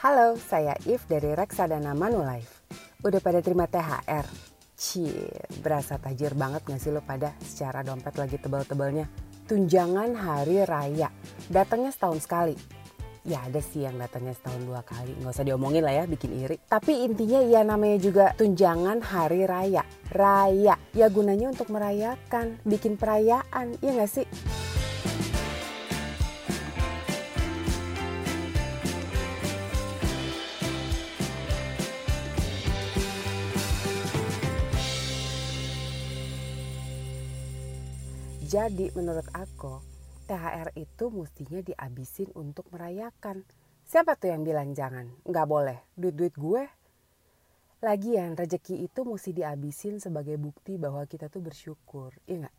Halo, saya If dari Reksadana Manulife. Udah pada terima THR? Cie, berasa tajir banget gak sih lo pada secara dompet lagi tebal-tebalnya? Tunjangan hari raya, datangnya setahun sekali. Ya ada sih yang datangnya setahun dua kali, nggak usah diomongin lah ya, bikin iri. Tapi intinya ya namanya juga tunjangan hari raya. Raya, ya gunanya untuk merayakan, bikin perayaan, ya gak sih? Jadi menurut aku THR itu mestinya dihabisin untuk merayakan. Siapa tuh yang bilang jangan? Nggak boleh. Duit-duit gue. Lagian rezeki itu mesti dihabisin sebagai bukti bahwa kita tuh bersyukur. Iya nggak?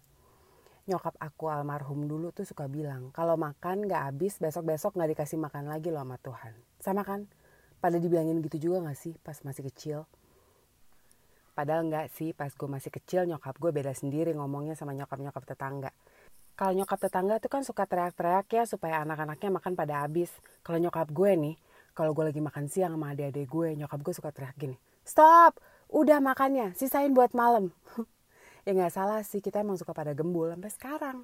Nyokap aku almarhum dulu tuh suka bilang, kalau makan nggak habis besok-besok nggak dikasih makan lagi loh sama Tuhan. Sama kan? Pada dibilangin gitu juga nggak sih pas masih kecil? Padahal enggak sih, pas gue masih kecil nyokap gue beda sendiri ngomongnya sama nyokap-nyokap tetangga. Kalau nyokap tetangga tuh kan suka teriak-teriak ya supaya anak-anaknya makan pada habis. Kalau nyokap gue nih, kalau gue lagi makan siang sama adik-adik gue, nyokap gue suka teriak gini, Stop! Udah makannya, sisain buat malam. ya nggak salah sih, kita emang suka pada gembul sampai sekarang.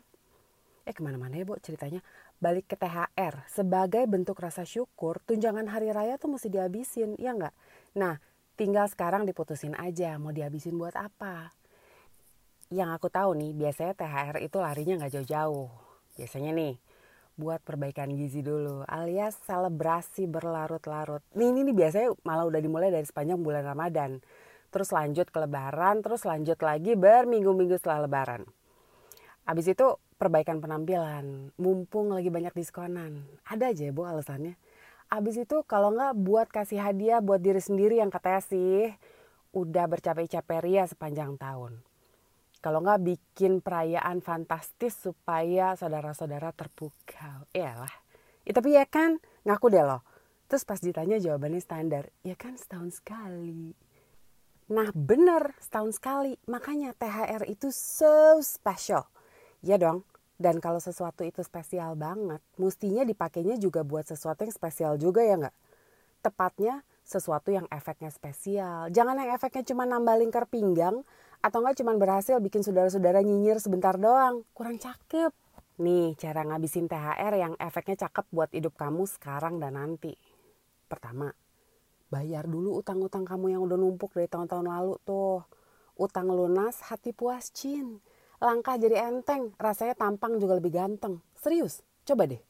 Eh ke mana-mana ya bu ceritanya. Balik ke THR, sebagai bentuk rasa syukur, tunjangan hari raya tuh mesti dihabisin, ya nggak? Nah, Tinggal sekarang diputusin aja mau dihabisin buat apa. Yang aku tahu nih biasanya THR itu larinya nggak jauh-jauh. Biasanya nih buat perbaikan gizi dulu alias selebrasi berlarut-larut. Nih ini nih biasanya malah udah dimulai dari sepanjang bulan Ramadan. Terus lanjut ke lebaran, terus lanjut lagi berminggu-minggu setelah lebaran. Abis itu perbaikan penampilan, mumpung lagi banyak diskonan. Ada aja ya bu alasannya. Abis itu kalau nggak buat kasih hadiah buat diri sendiri yang katanya sih udah bercapek-capek ria sepanjang tahun. Kalau nggak bikin perayaan fantastis supaya saudara-saudara terpukau. Iyalah. Ya, tapi ya kan ngaku deh loh. Terus pas ditanya jawabannya standar. Ya kan setahun sekali. Nah bener setahun sekali. Makanya THR itu so special. Ya dong. Dan kalau sesuatu itu spesial banget, mestinya dipakainya juga buat sesuatu yang spesial juga ya nggak? Tepatnya sesuatu yang efeknya spesial. Jangan yang efeknya cuma nambah lingkar pinggang atau nggak cuma berhasil bikin saudara-saudara nyinyir sebentar doang. Kurang cakep. Nih cara ngabisin THR yang efeknya cakep buat hidup kamu sekarang dan nanti. Pertama, bayar dulu utang-utang kamu yang udah numpuk dari tahun-tahun lalu tuh. Utang lunas, hati puas, cin langkah jadi enteng, rasanya tampang juga lebih ganteng. Serius, coba deh.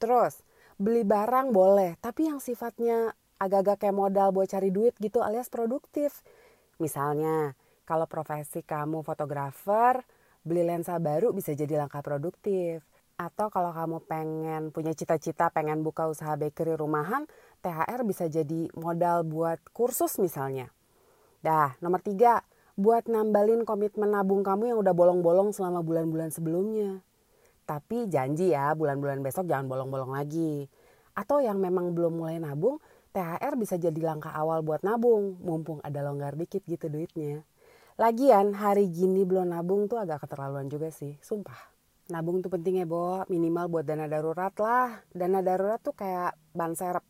Terus, beli barang boleh, tapi yang sifatnya agak-agak kayak modal buat cari duit gitu alias produktif. Misalnya, kalau profesi kamu fotografer, beli lensa baru bisa jadi langkah produktif. Atau kalau kamu pengen punya cita-cita pengen buka usaha bakery rumahan, THR bisa jadi modal buat kursus misalnya. Dah, nomor tiga, buat nambalin komitmen nabung kamu yang udah bolong-bolong selama bulan-bulan sebelumnya. Tapi janji ya bulan-bulan besok jangan bolong-bolong lagi. Atau yang memang belum mulai nabung, THR bisa jadi langkah awal buat nabung, mumpung ada longgar dikit gitu duitnya. Lagian hari gini belum nabung tuh agak keterlaluan juga sih, sumpah. Nabung tuh penting ya, Bo. Minimal buat dana darurat lah. Dana darurat tuh kayak ban serep.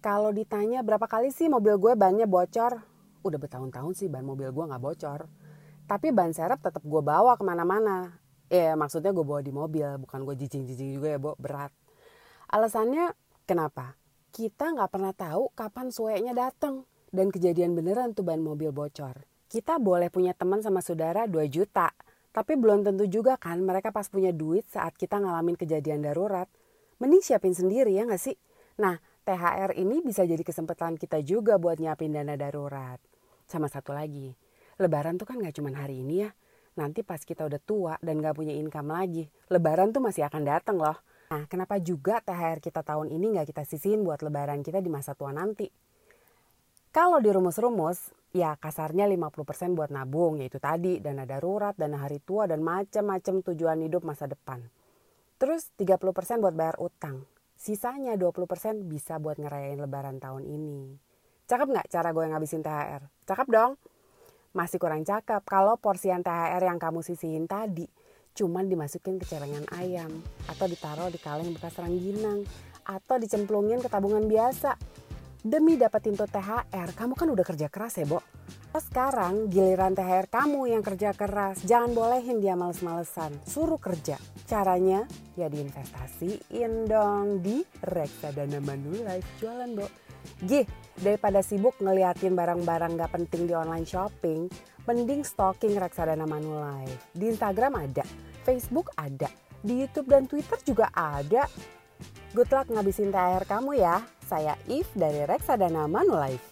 Kalau ditanya berapa kali sih mobil gue bannya bocor, udah bertahun-tahun sih ban mobil gue nggak bocor. Tapi ban serep tetap gue bawa ke mana-mana. Ya maksudnya gue bawa di mobil bukan gue jijing-jijing juga ya bo. Berat. Alasannya kenapa? Kita nggak pernah tahu kapan suenya datang dan kejadian beneran tuh ban mobil bocor. Kita boleh punya teman sama saudara 2 juta. Tapi belum tentu juga kan mereka pas punya duit saat kita ngalamin kejadian darurat. Mending siapin sendiri ya nggak sih? Nah THR ini bisa jadi kesempatan kita juga buat nyiapin dana darurat. Sama satu lagi, lebaran tuh kan gak cuma hari ini ya. Nanti pas kita udah tua dan gak punya income lagi, lebaran tuh masih akan datang loh. Nah, kenapa juga THR kita tahun ini gak kita sisihin buat lebaran kita di masa tua nanti? Kalau di rumus-rumus, ya kasarnya 50% buat nabung, yaitu tadi dana darurat, dana hari tua, dan macam-macam tujuan hidup masa depan. Terus 30% buat bayar utang. Sisanya 20% bisa buat ngerayain lebaran tahun ini. Cakep nggak cara gue ngabisin THR? Cakep dong? Masih kurang cakep kalau porsian THR yang kamu sisihin tadi cuman dimasukin ke celengan ayam atau ditaruh di kaleng bekas rangginang atau dicemplungin ke tabungan biasa. Demi dapetin tuh THR, kamu kan udah kerja keras ya, Bo. Sekarang giliran THR kamu yang kerja keras, jangan bolehin dia males-malesan, suruh kerja. Caranya ya diinvestasiin dong di reksadana Manulife jualan, Bo. Gih, daripada sibuk ngeliatin barang-barang gak penting di online shopping, mending stalking reksadana Manulife. Di Instagram ada, Facebook ada, di YouTube dan Twitter juga ada. Good luck ngabisin THR kamu ya. Saya If dari Reksadana Manulife.